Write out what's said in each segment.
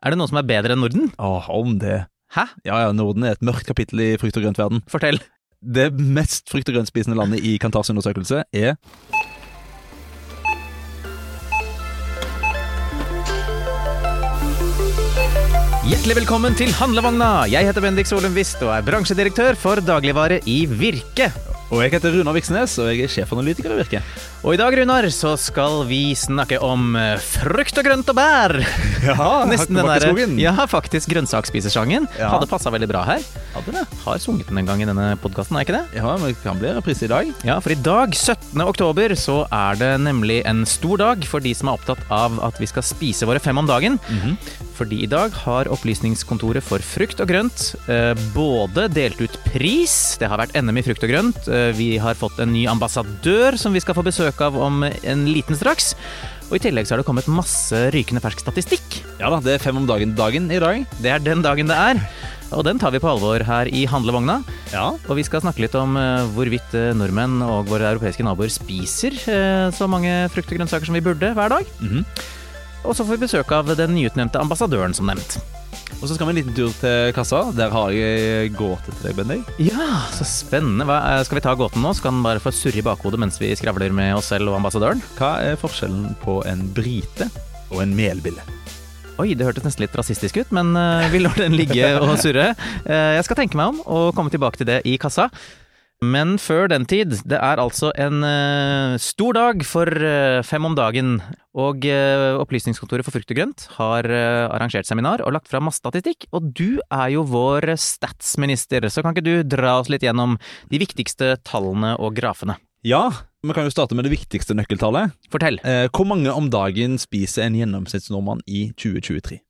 Er det noe som er bedre enn Norden? Åh, om det. Hæ? Ja ja, Norden er et mørkt kapittel i frukt- og grøntverden. Fortell. Det mest frukt- og grøntspisende landet i Kantars undersøkelse er Hjertelig velkommen til Handlevogna. Jeg heter Bendik Solum Wist og er bransjedirektør for dagligvare i Virke. Og jeg heter Runar Viksnes, og jeg er sjefanalytiker i Virke. Og i dag, Runar, så skal vi snakke om eh, frukt og grønt og bær. Ja, Nesten den der, ja, faktisk grønnsaksspisersangen. Ja. Hadde passa veldig bra her. Hadde det. Har sunget den en gang i denne podkasten, er ikke det? Ja, men det kan bli reprise i dag. Ja, for i dag, 17. oktober, så er det nemlig en stor dag for de som er opptatt av at vi skal spise våre fem om dagen. Fordi i dag har Opplysningskontoret for frukt og grønt eh, både delt ut pris, det har vært NM i frukt og grønt, vi har fått en ny ambassadør som vi skal få besøk av om en liten straks. Og i tillegg så har det kommet masse rykende fersk statistikk. Ja da, det er fem om dagen-dagen i dag. Det er den dagen det er. Og den tar vi på alvor her i Handlevogna. Ja. Og vi skal snakke litt om eh, hvorvidt eh, nordmenn og våre europeiske naboer spiser eh, så mange frukt og grønnsaker som vi burde hver dag. Mhm. Og så får vi besøk av den nyutnevnte ambassadøren, som nevnt. Og så skal vi en liten tur til kassa. Der har jeg gåte til deg, Bendik. Ja, så spennende. Hva, skal vi ta gåten nå? Så kan den bare få surre i bakhodet mens vi skravler med oss selv og ambassadøren. Hva er forskjellen på en brite og en melbille? Oi, det hørtes nesten litt rasistisk ut, men eh, vi lar den ligge og surre. Eh, jeg skal tenke meg om og komme tilbake til det i kassa. Men før den tid, det er altså en uh, stor dag for uh, fem om dagen. Og uh, Opplysningskontoret for frukt og grønt har arrangert seminar og lagt fram masse statistikk. Og du er jo vår statsminister, så kan ikke du dra oss litt gjennom de viktigste tallene og grafene? Ja, vi kan jo starte med det viktigste nøkkeltallet. Fortell. Hvor mange om dagen spiser en gjennomsnittsnordmann i 2023?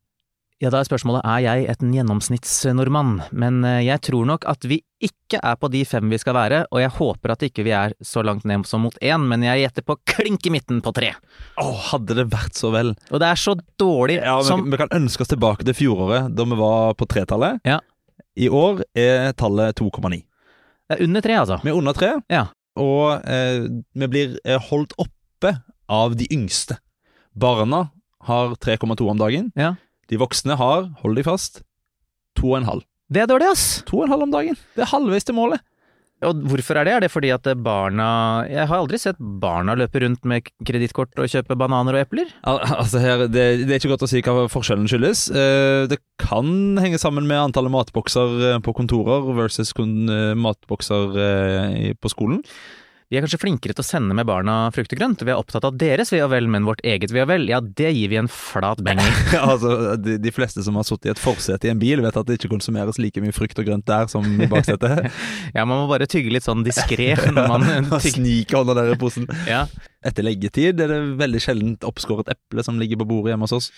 Ja, da er spørsmålet er jeg et gjennomsnittsnordmann, men eh, jeg tror nok at vi ikke er på de fem vi skal være, og jeg håper at ikke vi er så langt ned som mot én, men jeg gjetter på klink i midten på tre. Å, hadde det vært så vel. Og det er så dårlig Ja, men som Vi kan ønske oss tilbake til fjoråret, da vi var på tretallet. Ja. I år er tallet 2,9. Det er under tre, altså. Vi er under tre, Ja. og eh, vi blir eh, holdt oppe av de yngste. Barna har 3,2 om dagen. Ja. De voksne har, hold deg fast, 2,5. Det er dårlig, ass! 2,5 om dagen. Det er halvveis til målet. Og hvorfor er det? Er det fordi at barna Jeg har aldri sett barna løpe rundt med kredittkort og kjøpe bananer og epler. Al altså her, det, det er ikke godt å si hva forskjellen skyldes. Eh, det kan henge sammen med antallet matbokser eh, på kontorer versus eh, matbokser på skolen. Vi er kanskje flinkere til å sende med barna frukt og grønt, vi er opptatt av deres ve og vel, men vårt eget ve og vel, ja, det gir vi en flat beng i. altså, de, de fleste som har sittet i et forsete i en bil, vet at det ikke konsumeres like mye frukt og grønt der som i baksetet. Ja, man må bare tygge litt sånn diskré når man tygger. Snike hånda der i posen. Ja. Etter leggetid er det veldig sjeldent oppskåret eple som ligger på bordet hjemme hos oss.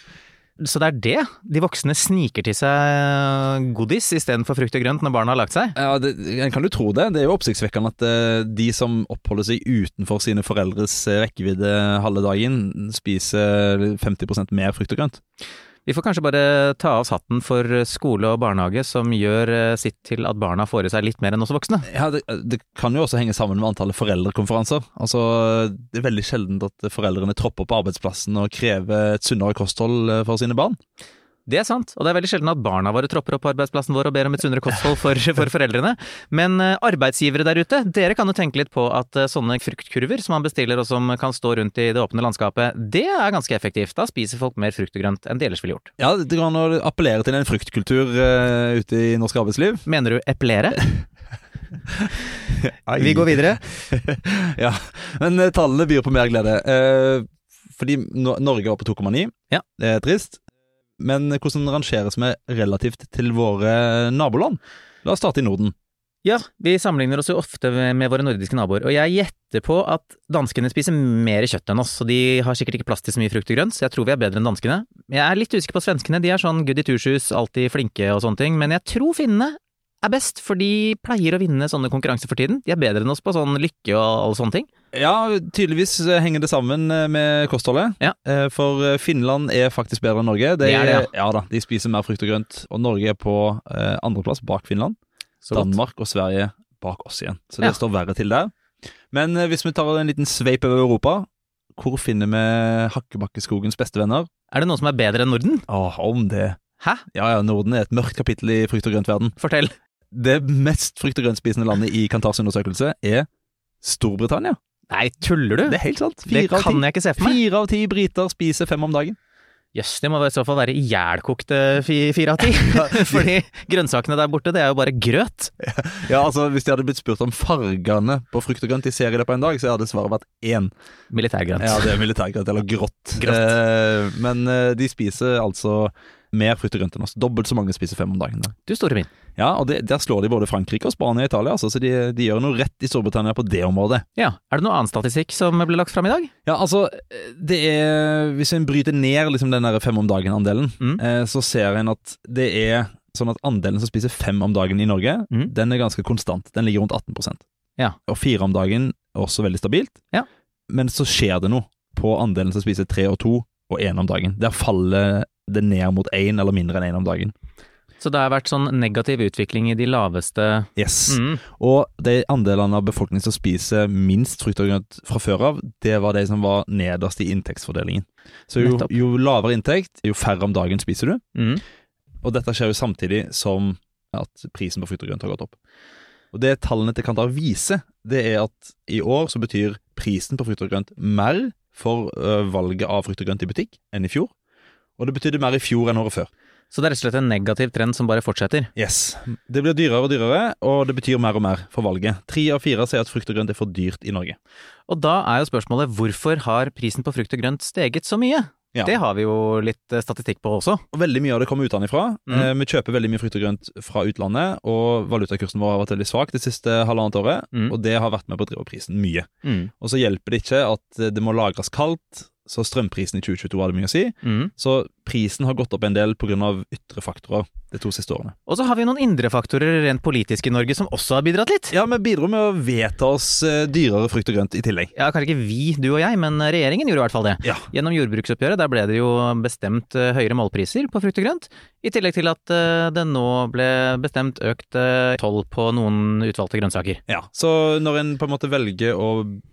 Så det er det. De voksne sniker til seg godis istedenfor frukt og grønt når barna har lagt seg. Ja, det, kan du tro det. Det er jo oppsiktsvekkende at eh, de som oppholder seg utenfor sine foreldres eh, rekkevidde halve dagen, spiser 50% mer frukt og grønt. Vi får kanskje bare ta av oss hatten for skole og barnehage som gjør eh, sitt til at barna får i seg litt mer enn oss voksne. Ja, det, det kan jo også henge sammen med antallet foreldrekonferanser. Altså, Det er veldig sjelden at foreldrene tropper på arbeidsplassen og krever et sunnere kosthold eh, for sine barn. Det er sant, og det er veldig sjelden at barna våre tropper opp på arbeidsplassen vår og ber om et sunnere kosthold for, for foreldrene. Men eh, arbeidsgivere der ute, dere kan jo tenke litt på at eh, sånne fruktkurver som man bestiller og som kan stå rundt i det åpne landskapet, det er ganske effektivt. Da spiser folk mer frukt og grønt enn de ellers ville gjort. Ja, Det går an å appellere til en fruktkultur uh, ute i norsk arbeidsliv. Mener du eplere? Vi går videre. ja, men tallene byr på mer glede. Uh, fordi Norge var på 2,9. Ja. Det er trist. Men hvordan rangeres vi relativt til våre naboland? La oss starte i Norden. Ja, vi sammenligner oss jo ofte med våre nordiske naboer, og jeg gjetter på at danskene spiser mer kjøtt enn oss, og de har sikkert ikke plass til så mye frukt og grønt, så jeg tror vi er bedre enn danskene. Jeg er litt usikker på svenskene, de er sånn goody two-shoes, alltid flinke og sånne ting, men jeg tror finnene er best, for de pleier å vinne sånne konkurranser for tiden. De er bedre enn oss på sånn lykke og alle sånne ting. Ja, tydeligvis eh, henger det sammen eh, med kostholdet. Ja. Eh, For Finland er faktisk bedre enn Norge. Det er det, ja. ja da, De spiser mer frukt og grønt. Og Norge er på andreplass bak Finland. Så godt. Danmark og Sverige bak oss igjen. Så det Ja. står verre til der. Men hvis vi tar en liten sveip over Europa, hvor finner vi Hakkebakkeskogens bestevenner? Er det noen som er bedre enn Norden? Åh, om det. Hæ? Ja, ja, Norden er et mørkt kapittel i frukt og grønt-verden. Fortell. Det mest frukt og grønt-spisende landet i Kantars undersøkelse er Storbritannia. Nei, tuller du? Det er helt sant. Fire det kan jeg ikke se for meg. Fire av ti briter spiser fem om dagen. Jøss, det må i så fall være ihjelkokte fi- fire av ti. Fordi grønnsakene der borte, det er jo bare grøt. Ja, altså Hvis de hadde blitt spurt om fargene på frukt og grønt de ser i løpet av en dag, så hadde svaret vært én. Militærgrønt. Ja, det er militærgrønt, eller grått. Grått. Eh, men eh, de spiser altså mer frukt og grønt enn oss. Dobbelt så mange spiser fem om dagen. Du store min. Ja, og det, Der slår de både Frankrike og Spania og Italia, altså, så de, de gjør noe rett i Storbritannia på det området. Ja, er det noe annen statistikk som ble lagt fram i dag? Ja, altså, det er Hvis en bryter ned liksom den der fem om dagen-andelen, Mm. eh, så ser en at det er sånn at andelen som spiser fem om dagen i Norge, Mm. den er ganske konstant. Den ligger rundt 18% Ja. Og fire om dagen er også veldig stabilt. Ja. Men så skjer det noe på andelen som spiser tre og to og én om dagen. Der faller det ned mot én eller mindre enn én om dagen. Så det har vært sånn negativ utvikling i de laveste Yes. mm. Og de andelene av befolkningen som spiser minst frukt og grønt fra før av, det var de som var nederst i inntektsfordelingen. Så jo, jo lavere inntekt, jo færre om dagen spiser du. Mm. Og dette skjer jo samtidig som at prisen på frukt og grønt har gått opp. Og det tallene til Kantar viser, det er at i år så betyr prisen på frukt og grønt mer for ø, valget av frukt og grønt i butikk enn i fjor. Og det betydde mer i fjor enn året før. Så det er rett og slett en negativ trend som bare fortsetter. Yes. Det blir dyrere og dyrere, og det betyr mer og mer for valget. Tre av fire sier at frukt og grønt er for dyrt i Norge. Og da er jo spørsmålet hvorfor har prisen på frukt og grønt steget så mye? Ja. Det har vi jo litt eh, statistikk på også. Og Veldig mye av det kommer utenfra. Mm. Eh, vi kjøper veldig mye frukt og grønt fra utlandet, og valutakursen vår har vært veldig svak det siste halvannet året. Mm. Og det har vært med på å drive opp prisen mye. Mm. Og så hjelper det ikke at det må lagres kaldt, så strømprisen i 2022 hadde mye å si. Mm. Så prisen har gått opp en del pga. ytre faktorer de to siste årene. Og så har vi noen indre faktorer rent politisk i Norge som også har bidratt litt. Ja, vi bidro med å vedta oss eh, dyrere frukt og grønt i tillegg. Ja, kanskje ikke vi, du og jeg, men regjeringen gjorde i hvert fall det. Ja. Gjennom jordbruksoppgjøret, der ble det jo bestemt eh, høyere målpriser på frukt og grønt, i tillegg til at eh, det nå ble bestemt økt toll på noen utvalgte grønnsaker. Ja, Så når en på en måte velger å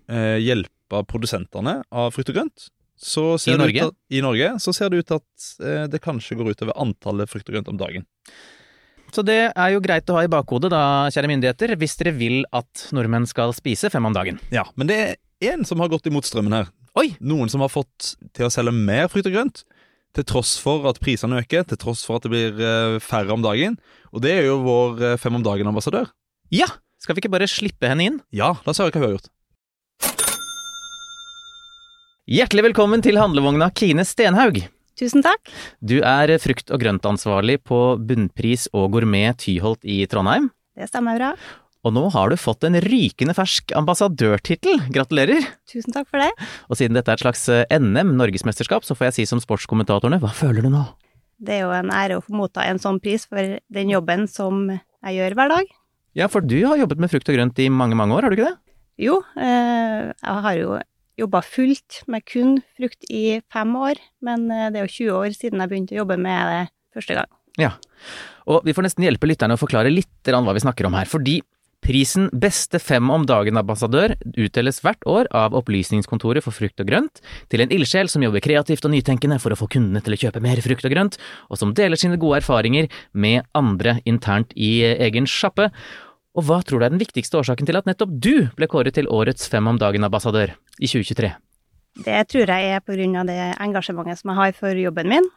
hjelpe produsentene av frukt og grønt I Norge? At, I Norge så ser det ut til at eh, det kanskje går utover antallet frukt og grønt om dagen. Så det er jo greit å ha i bakhodet da, kjære myndigheter, hvis dere vil at nordmenn skal spise fem om dagen. Ja, Men det er en som har gått imot strømmen her. Oi! Noen som har fått til å selge mer frukt og grønt, til tross for at prisene øker, til tross for at det blir eh, færre om dagen. Og det er jo vår eh, fem om dagen-ambassadør. Ja! Skal vi ikke bare slippe henne inn? Ja, la oss høre hva hun har gjort. Hjertelig velkommen til handlevogna Kine Stenhaug. Tusen takk. Du er frukt- og grøntansvarlig på Bunnpris og Gourmet Tyholt i Trondheim. Det stemmer bra. Og nå har du fått en rykende fersk ambassadørtittel. Gratulerer! Tusen takk for det. Og siden dette er et slags eh, NM, norgesmesterskap, så får jeg si som sportskommentatorene, hva føler du nå? Det er jo en ære å få motta en sånn pris for den jobben som jeg gjør hver dag. Ja, for du har jobbet med frukt og grønt i mange, mange år, har du ikke det? Jo, eh, jeg har jo jobba fullt med kun frukt i fem år, men eh, det er jo 20 år siden jeg begynte å jobbe med det første gang. Ja. Og vi får nesten hjelpe lytterne å forklare litt hva vi snakker om her, fordi Prisen Beste fem om dagen-ambassadør utdeles hvert år av Opplysningskontoret for frukt og grønt til en ildsjel som jobber kreativt og nytenkende for å få kundene til å kjøpe mer frukt og grønt, og som deler sine gode erfaringer med andre internt i egen sjappe. Og hva tror du er den viktigste årsaken til at nettopp du ble kåret til årets Fem om dagen-ambassadør i 2023? Det tror jeg er på grunn av det engasjementet som jeg har for jobben min.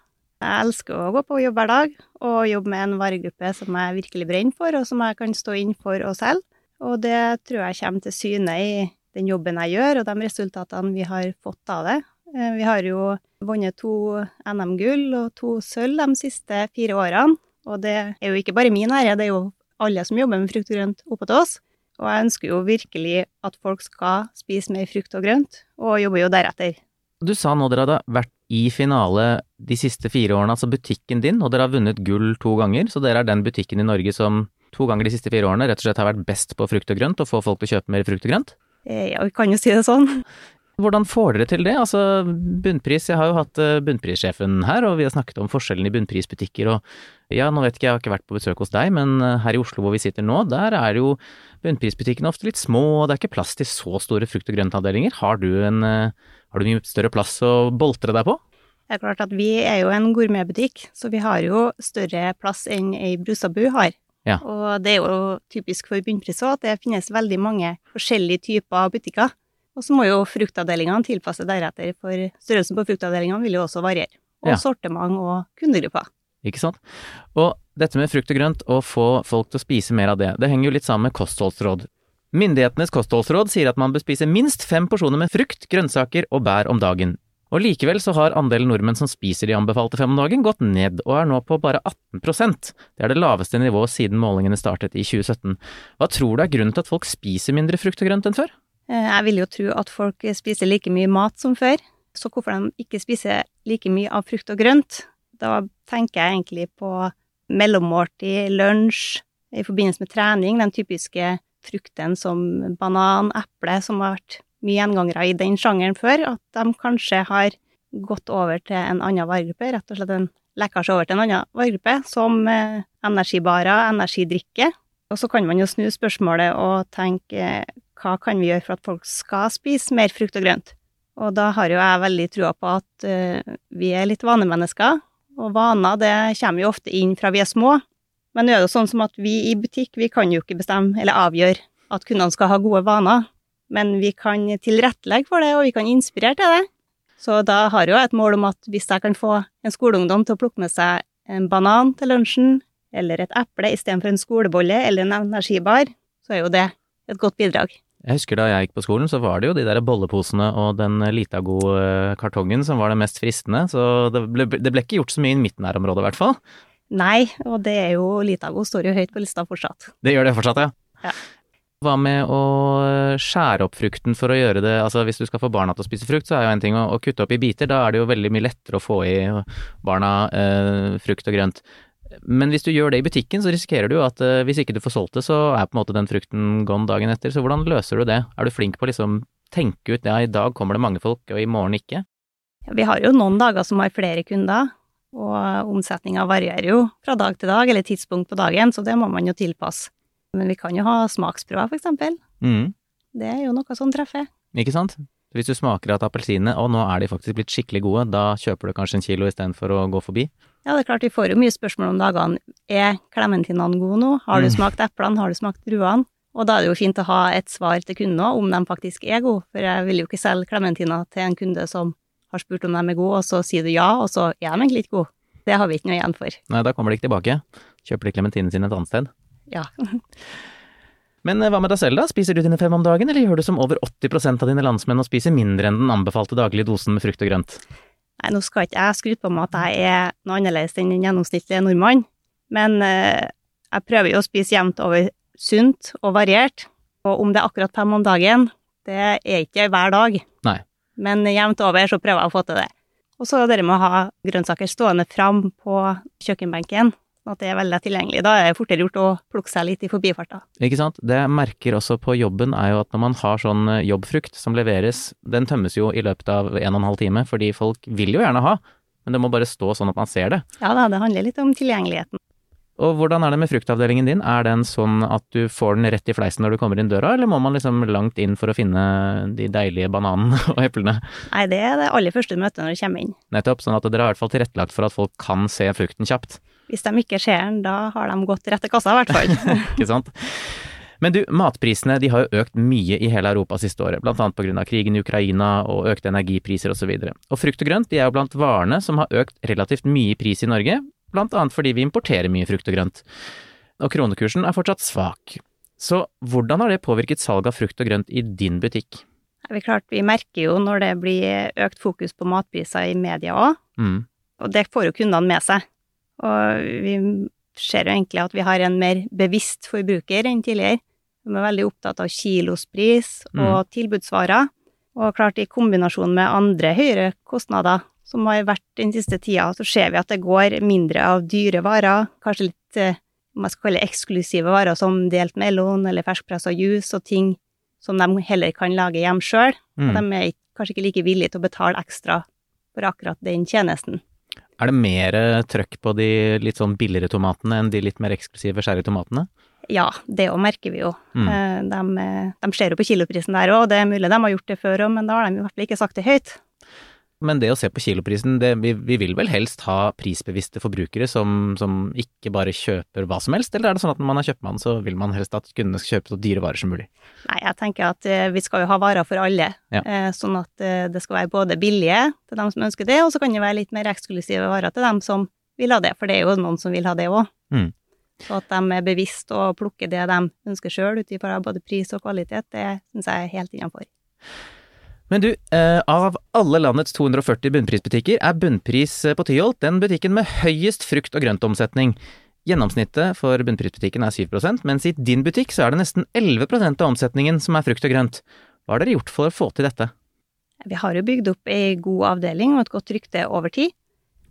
Jeg elsker å gå på jobb hver dag og jobbe med en varegruppe som jeg virkelig brenner for, og som jeg kan stå inn for og selge. Og det tror jeg kommer til syne i den jobben jeg gjør, og de resultatene vi har fått av det. Eh, Vi har jo vunnet to NM-gull og to sølv de siste fire årene, og det er jo ikke bare min ære, det er jo alle som jobber med frukt og grønt oppe til oss. Og jeg ønsker jo virkelig at folk skal spise mer frukt og grønt, og jobber jo deretter. Du sa nå dere hadde vært i finale de siste fire årene, altså butikken din, og dere har vunnet gull to ganger, så dere er den butikken i Norge som to ganger de siste fire årene rett og slett har vært best på frukt og grønt, og få folk til å kjøpe mer frukt og grønt? Eh, Ja, vi kan jo si det sånn. Hvordan får dere til det? Altså, bunnpris, jeg har jo hatt eh, bunnprissjefen her, og vi har snakket om forskjellen i bunnprisbutikker, og ja, nå vet ikke jeg, har ikke vært på besøk hos deg, men eh, her i Oslo hvor vi sitter nå, der er jo bunnprisbutikkene ofte litt små, og det er ikke plass til så store frukt- og grøntavdelinger. Har du en, eh, har du mye større plass å boltre deg på? Det er klart at vi er jo en gourmetbutikk, så vi har jo større plass enn ei Brusabu har. Ja. Og det er jo typisk for bunnpris òg, at det finnes veldig mange forskjellige typer butikker. Og så må jo fruktavdelingene tilpasse deretter, for størrelsen på fruktavdelingene vil jo også variere. Og Ja. sortiment og kundegrupper. Ikke sant? Og dette med frukt og grønt, å få folk til å spise mer av det, det henger jo litt sammen med kostholdsråd. Myndighetenes kostholdsråd sier at man bør spise minst fem porsjoner med frukt, grønnsaker og bær om dagen. Og likevel så har andelen nordmenn som spiser de anbefalte fem om dagen, gått ned, og er nå på bare 18% Det er det laveste nivået siden målingene startet i 2017. Hva tror du er grunnen til at folk spiser mindre frukt og grønt enn før? Eh, Jeg vil jo tro at folk spiser like mye mat som før, så hvorfor de ikke spiser like mye av frukt og grønt, da tenker jeg egentlig på mellommåltid, lunsj, i forbindelse med trening, den typiske frukten som banan, eple, som har vært mye gjengangere i den sjangeren før, at de kanskje har gått over til en annen varegruppe, rett og slett en lekkasje over til en annen varegruppe, som eh, energibarer, energidrikke. Og så kan man jo snu spørsmålet og tenke hva kan vi gjøre for at folk skal spise mer frukt og grønt? Og da har jo jeg veldig trua på at eh, vi er litt vanemennesker, og vaner det kommer jo ofte inn fra vi er små. Men nå er det jo sånn som at vi i butikk, vi kan jo ikke bestemme eller avgjøre at kundene skal ha gode vaner, men vi kan tilrettelegge for det, og vi kan inspirere til det. Så da har jeg jo et mål om at hvis jeg kan få en skoleungdom til å plukke med seg en banan til lunsjen, eller et eple istedenfor en skolebolle eller en energibar, så er jo det et godt bidrag. Jeg husker da jeg gikk på skolen, så var det jo de der bolleposene og den Litago-kartongen som var det mest fristende, så det ble, det ble ikke gjort så mye i mitt nærområde i hvert fall. Nei, og det er jo Litago står jo høyt på lista fortsatt. Det gjør det fortsatt, ja. Ja. Hva med å skjære opp frukten for å gjøre det Altså hvis du skal få barna til å spise frukt, så er jo en ting å, å kutte opp i biter, da er det jo veldig mye lettere å få i barna eh, frukt og grønt. Men hvis du gjør det i butikken, så risikerer du at uh, hvis ikke du får solgt det, så er på en måte den frukten gone dagen etter. Så hvordan løser du det? Er du flink på å liksom tenke ut ja, i dag kommer det mange folk, og i morgen ikke? Ja, vi har jo noen dager som har flere kunder, og omsetninga varierer jo fra dag til dag, eller tidspunkt på dagen, så det må man jo tilpasse. Men vi kan jo ha smaksprøver, for eksempel. Mm. Det er jo noe som treffer. Ikke sant? Hvis du smaker at appelsinene, og nå er de faktisk blitt skikkelig gode, da kjøper du kanskje en kilo istedenfor å gå forbi? Ja, det er klart, vi får jo mye spørsmål om dagene. Er klementinene gode nå? Har du Mm. smakt eplene? Har du smakt druene? Og da er det jo fint å ha et svar til kunden òg, om de faktisk er gode. For jeg vil jo ikke selge klementiner til en kunde som har spurt om de er gode, og så sier du ja, og så er de egentlig ikke gode. Det har vi ikke noe igjen for. Nei, da kommer de ikke tilbake. Kjøper de klementinene sine et annet sted. Ja. Men eh, hva med deg selv da? Spiser du dine fem om dagen, eller gjør du som over 80% av dine landsmenn og spiser mindre enn den anbefalte daglige dosen med frukt og grønt? Nei, nå skal ikke jeg skryte på meg at jeg er noe annerledes enn en gjennomsnittlig nordmann, men eh, jeg prøver jo å spise jevnt over sunt og variert, og om det er akkurat fem om dagen, det er ikke hver dag. Nei. Men jevnt over så prøver jeg å få til det. Og så det med å ha grønnsaker stående fram på kjøkkenbenken, sånn at det er veldig tilgjengelig. Da er det fortere gjort å plukke seg litt i forbifarta. Ikke sant? Det jeg merker også på jobben er jo at når man har sånn eh, jobbfrukt som leveres, den tømmes jo i løpet av en og en halv time, fordi folk vil jo gjerne ha, men det må bare stå sånn at man ser det. Ja da, det handler litt om tilgjengeligheten. Og hvordan er det med fruktavdelingen din? Er den sånn at du får den rett i fleisen når du kommer inn døra, eller må man liksom langt inn for å finne de deilige bananene og eplene? Nei, det er det aller første møtet når du kommer inn. Nettopp, sånn at dere har i hvert fall tilrettelagt for at folk kan se frukten kjapt, Hvis de ikke ser den, da har de gått rett til kassa, i hvert fall. ikke sant? Men du, matprisene de har jo økt mye i hele Europa siste året, blant annet av krigen i Ukraina og økte energipriser osv. Og, så og frukt og grønt de er jo blant varene som har økt relativt mye i pris i Norge, blant annet fordi vi importerer mye frukt og grønt. Og kronekursen er fortsatt svak. Så hvordan har det påvirket salget av frukt og grønt i din butikk? Er klart, Vi merker jo når det blir økt fokus på matpriser i media òg, Mm. og det får jo kundene med seg. Og vi ser jo egentlig at vi har en mer bevisst forbruker enn tidligere. De er veldig opptatt av kilospris og tilbudsvarer. Og klart, i kombinasjon med andre høyere kostnader som har vært den siste tida, så ser vi at det går mindre av dyre varer, kanskje litt eh, om jeg skal kalle eksklusive varer som delt melon eller ferskpressa juice og ting som de heller kan lage hjem sjøl. Mm. De er kanskje ikke like villige til å betale ekstra for akkurat den tjenesten. Er det mer eh, trøkk på de litt sånn billigere tomatene enn de litt mer eksklusive sherrytomatene? Ja, det òg merker vi jo. Mm. Eh, De, eh, de ser jo på kiloprisen der òg, det er mulig de har gjort det før òg, men da har de i hvert fall ikke sagt det høyt. Men det å se på kiloprisen, det, vi, vi, vil vel helst ha prisbevisste forbrukere som, som, ikke bare kjøper hva som helst, eller er det sånn at når man er kjøpmann, så vil man helst at kundene skal kjøpe så dyre varer som mulig? Nei, jeg tenker at eh, vi skal jo ha varer for alle, Ja. eh, sånn at eh, det skal være både billige til dem som ønsker det, og så kan det være litt mer eksklusive varer til dem som vil ha det, for det er jo noen som vil ha det òg. Mm. Så at de er bevisst og plukker det de ønsker sjøl, ut ifra både pris og kvalitet, det syns jeg er helt innafor. Men du, eh, av alle landets 240 bunnprisbutikker er Bunnpris eh, på Tyholt den butikken med høyest frukt- og grøntomsetning. Gjennomsnittet for bunnprisbutikken er 7% mens i din butikk så er det nesten 11% av omsetningen som er frukt og grønt. Hva har dere gjort for å få til dette? Vi har jo bygd opp ei god avdeling og et godt rykte over tid.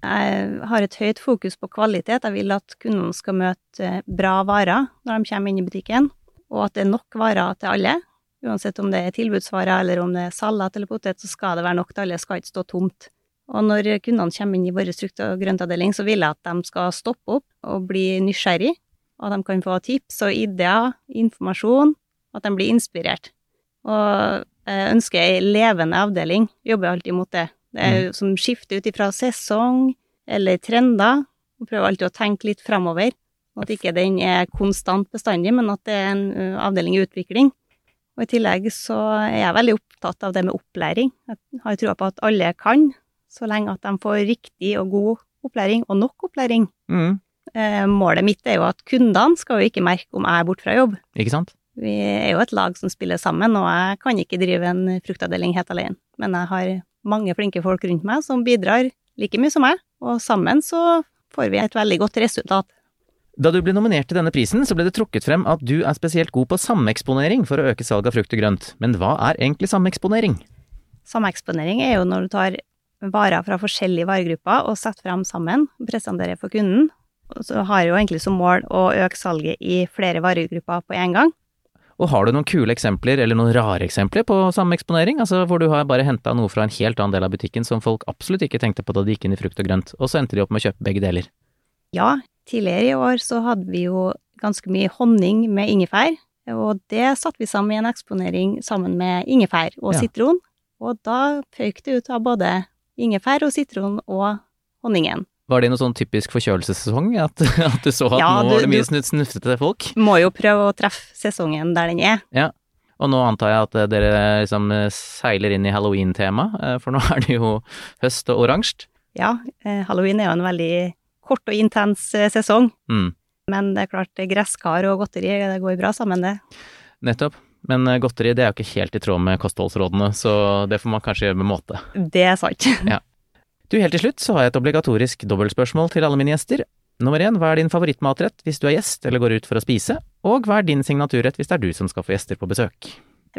Jeg har et høyt fokus på kvalitet. Jeg vil at kundene skal møte bra varer når de kommer inn i butikken, og at det er nok varer til alle. Uansett om det er tilbudsvarer eller om det er salat eller potet, så skal det være nok til alle, skal ikke stå tomt. Og når kundene kommer inn i vår frukt- og grøntavdeling, så vil jeg at de skal stoppe opp og bli nysgjerrig, og at de kan få tips og ideer, informasjon, og at de blir inspirert. Og jeg ønsker ei levende avdeling, jobber alltid mot det. Det er jo som skifter ut ifra sesong eller trender, og prøver alltid å tenke litt framover. At ikke den er konstant bestandig, men at det er en avdeling i utvikling. Og i tillegg så er jeg veldig opptatt av det med opplæring. Jeg har trua på at alle kan, så lenge at de får riktig og god opplæring, og nok opplæring. Mm, Eh, målet mitt er jo at kundene skal jo ikke merke om jeg er borte fra jobb. ikke sant? Vi er jo et lag som spiller sammen, og jeg kan ikke drive en fruktavdeling helt alene. Men jeg har mange flinke folk rundt meg som bidrar like mye som meg, og sammen så får vi et veldig godt resultat. Da du ble nominert til denne prisen, så ble det trukket frem at du er spesielt god på sameksponering for å øke salget av frukt og grønt. Men hva er egentlig sameksponering? Sameksponering er jo når du tar varer fra forskjellige varegrupper og setter frem sammen, presenterer for kunden. Og så har jeg jo egentlig som mål å øke salget i flere varegrupper på én gang. Og har du noen kule eksempler, eller noen rare eksempler på sameksponering? Altså hvor du har bare henta noe fra en helt annen del av butikken som folk absolutt ikke tenkte på da de gikk inn i frukt og grønt, og så endte de opp med å kjøpe begge deler. Ja, tidligere i år så hadde vi jo ganske mye honning med ingefær, og det satte vi sammen i en eksponering sammen med ingefær og Ja. sitron, og da føyk det ut av både ingefær og sitron og honningen. Var det noe sånn typisk forkjølelsessesong, at, at du så at Ja, nå var det mye snufsete folk? Må jo prøve å treffe sesongen der den er. Ja. Og nå antar jeg at eh, dere liksom eh, seiler inn i halloween-tema, eh, for nå er det jo høst og oransje. Ja, eh, halloween er jo en veldig kort og intens eh, sesong, Mm, men det er klart eh, gresskar og godteri, det går bra sammen det. nettopp. Men eh, godteri det er jo ikke helt i tråd med kostholdsrådene, så det får man kanskje gjøre med måte. Det er sant. Du, helt til slutt så har jeg et obligatorisk dobbeltspørsmål til alle mine gjester. Nummer én, hva er din favorittmatrett hvis du er gjest eller går ut for å spise? Og hva er din signaturrett hvis det er du som skal få gjester på besøk?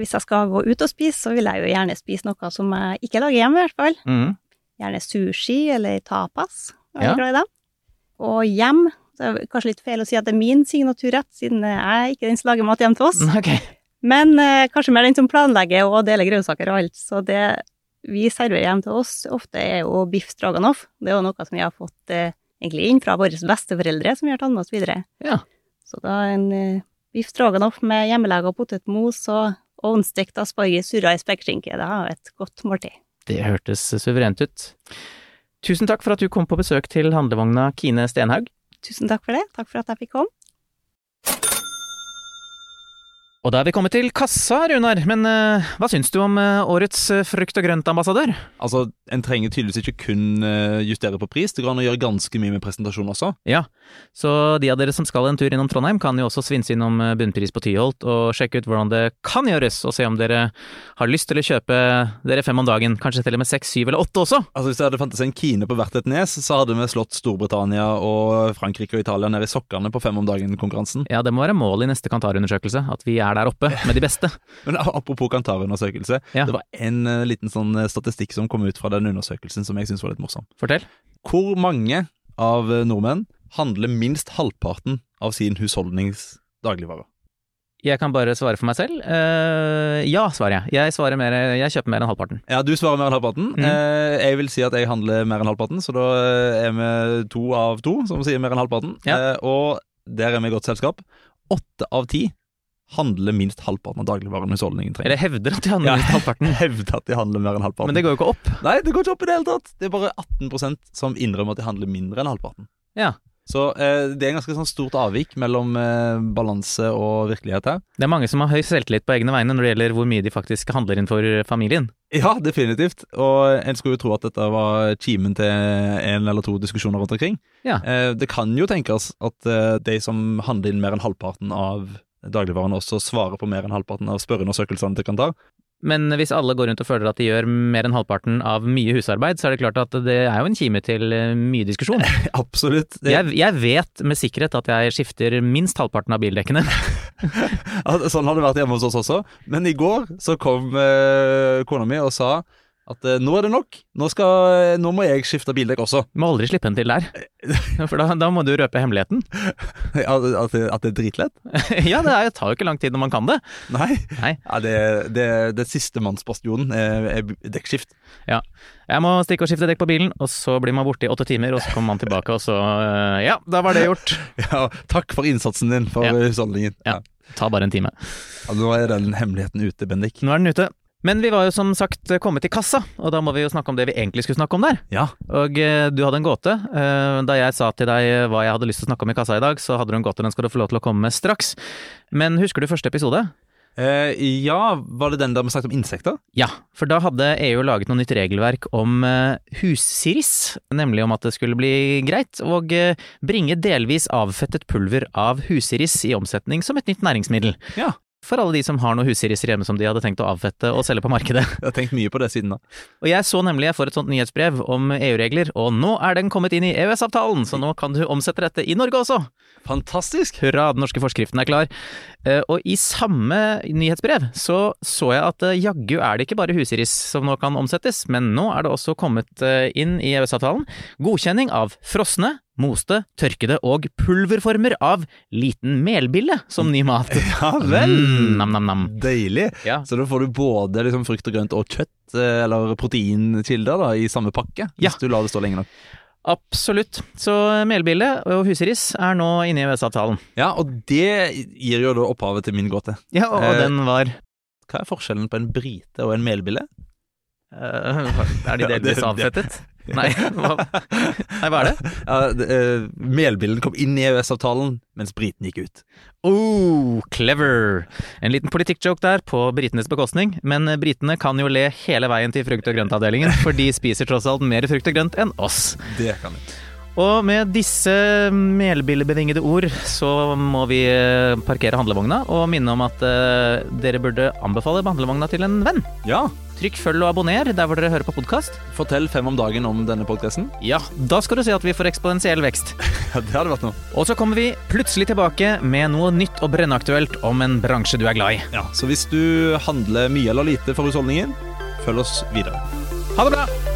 Hvis jeg skal gå ut og spise, så vil jeg jo gjerne spise noe som jeg ikke lager hjemme i hvert fall. Mm. Gjerne sushi eller tapas. Er Ja. glad i det. Og hjem, så er det kanskje litt feil å si at det er min signaturrett, siden jeg er ikke den som lager mat hjemme til oss. Okay. Men eh, kanskje mer den som planlegger og deler grønnsaker og alt. Så det vi serverer hjemme til oss, ofte er jo biff stroganoff. Det er jo noe som vi har fått eh, egentlig inn fra våre besteforeldre, som vi har tatt med oss videre. Ja. Så da en eh, biff stroganoff med hjemmelaga potetmos og ovnstekt asparges surra i spekeskinke. Det er jo et godt måltid. Det hørtes suverent ut. Tusen takk for at du kom på besøk til handlevogna Kine Stenhaug. Tusen takk for det. Takk for at jeg fikk komme. Og da er vi kommet til kassa, Runar. Men uh, hva syns du om uh, årets eh, frukt og grønt-ambassadør? Altså, En trenger tydeligvis ikke kun justere på pris, det går an å gjøre ganske mye med presentasjon også. Ja, så de av dere som skal en tur innom Trondheim, kan jo også svinse innom Bunnpris på Tyholt og sjekke ut hvordan det kan gjøres, og se om dere har lyst til å kjøpe dere fem om dagen, kanskje til og med seks, syv eller åtte også. Altså Hvis det hadde fantes en Kine på hvert et nes, så hadde vi slått Storbritannia og Frankrike og Italia ned i sokkene på fem om dagen-konkurransen. Ja, det må være målet i neste Kantar-undersøkelse, at vi er der oppe med de beste. Men apropos Kantar-undersøkelse, Ja. det var en uh, liten sånn eh, statistikk som kom ut fra den undersøkelsen som jeg syns var litt morsom. Fortell. Hvor mange av eh, nordmenn handler minst halvparten av sin husholdnings dagligvarer? Jeg kan bare svare for meg selv. Uh, ja, svarer jeg. Jeg, svarer mer, jeg kjøper mer enn halvparten. Ja, du svarer mer enn halvparten. Mm. Uh, jeg vil si at jeg handler mer enn halvparten, så da er vi to av to som sier mer enn halvparten. Ja. Uh, og der er vi i godt selskap. Åtte av ti handler minst halvparten av dagligvarene husholdningen trenger. Eller hevder at de handler Ja. minst halvparten. Hevder at de handler mer enn halvparten. Men det går jo ikke opp. Nei, det går ikke opp i det hele tatt. Det er bare 18% som innrømmer at de handler mindre enn halvparten. Ja. Så eh, det er en ganske sånn stort avvik mellom eh, balanse og virkelighet her. Det er mange som har høy selvtillit på egne vegne når det gjelder hvor mye de faktisk handler inn for familien. Ja, definitivt. Og en skulle jo tro at dette var kimen til en eller to diskusjoner rundt omkring. Ja. Eh, det kan jo tenkes at eh, de som handler inn mer enn halvparten av dagligvarene, også svarer på mer enn halvparten av spørreundersøkelsene til Kantar. Men hvis alle går rundt og føler at de gjør mer enn halvparten av mye husarbeid, så er det klart at det er jo en kime til eh, mye diskusjon. Absolutt. Det, Jeg, jeg vet med sikkerhet at jeg skifter minst halvparten av bildekkene. Sånn har det vært hjemme hos oss også. Men i går så kom eh, kona mi og sa at eh, nå er det nok. Nå, skal, nå må jeg skifte bildekk også. Du må aldri slippe en til der. For da, da må du røpe hemmeligheten. At, at, det, at det er dritlett? Ja, det er, tar jo ikke lang tid når man kan det. Nei. Nei. Ja, det, det, det siste mannsbastionen er, er dekkskift. Jeg må stikke og skifte dekk på bilen, og så blir man borte i åtte timer, og så kommer man tilbake, og så øh, Ja, da var det gjort. Ja, takk for innsatsen din for Ja. husholdningen. Ja. Ta bare en time. Ja, nå er den hemmeligheten ute, Bendik. Nå er den ute. Men vi var jo som sagt kommet til kassa, og da må vi jo snakke om det vi egentlig skulle snakke om der. Ja. Og eh, du hadde en gåte. Eh, Da jeg sa til deg hva jeg hadde lyst til å snakke om i kassa i dag, så hadde du en gåte, den skal du få lov til å komme med straks. Men husker du første episode? Uh, ja, var det den der vi snakket om insekter? Ja, for da hadde EU laget noe nytt regelverk om uh, hussiris, nemlig om at det skulle bli greit å uh, bringe delvis avfettet pulver av hussiris i omsetning som et nytt næringsmiddel. Ja. For alle de som har noe hussiriser hjemme som de hadde tenkt å avfette og selge på markedet. Jeg har tenkt mye på det siden da. Og jeg så nemlig jeg får et sånt nyhetsbrev om EU-regler, og nå er den kommet inn i EØS-avtalen, så nå kan du omsette dette i Norge også. Fantastisk! Hurra, den norske forskriften er klar. Eh, Og i samme nyhetsbrev så så jeg at eh, jaggu er det ikke bare husiris som nå kan omsettes, men nå er det også kommet eh, inn i EØS-avtalen godkjenning av frosne, moste, tørkede og pulverformer av liten melbille som ny mat. Ja vel! Mm, Nam-nam-nam. Deilig. Ja. Så da får du både liksom, frukt og grønt og kjøtt, eh, eller proteinkilder, da, i samme pakke. Ja. Hvis du lar det stå lenge nok. Absolutt. Så melbille og husiris er nå inne i EØS-avtalen. Ja, og det gir jo da opphavet til min gåte. Ja, og, Eh, den var Hva er forskjellen på en brite og en melbille? Uh, Er de delvis avfettet? Nei, hva, nei, hva er det? Ja, det, eh, melbillen kom inn i EØS-avtalen, mens briten gikk ut. Oh, clever! En liten politikkjoke der på britenes bekostning, men britene kan jo le hele veien til frukt- og grøntavdelingen, for de spiser tross alt mer frukt og grønt enn oss. Det kan vi. Og med disse melbillebevingede ord så må vi eh, parkere handlevogna og minne om at eh, dere burde anbefale handlevogna til en venn. Ja, Trykk følg og abonner der hvor dere hører på podkast. fortell fem om dagen om denne podcasten. Ja, da skal du se at vi får eksponentiell vekst. Ja, det hadde vært noe. Og så kommer vi plutselig tilbake med noe nytt og brennaktuelt om en bransje du er glad i. Ja, så hvis du handler mye eller lite for husholdningen, følg oss videre. Ha det bra!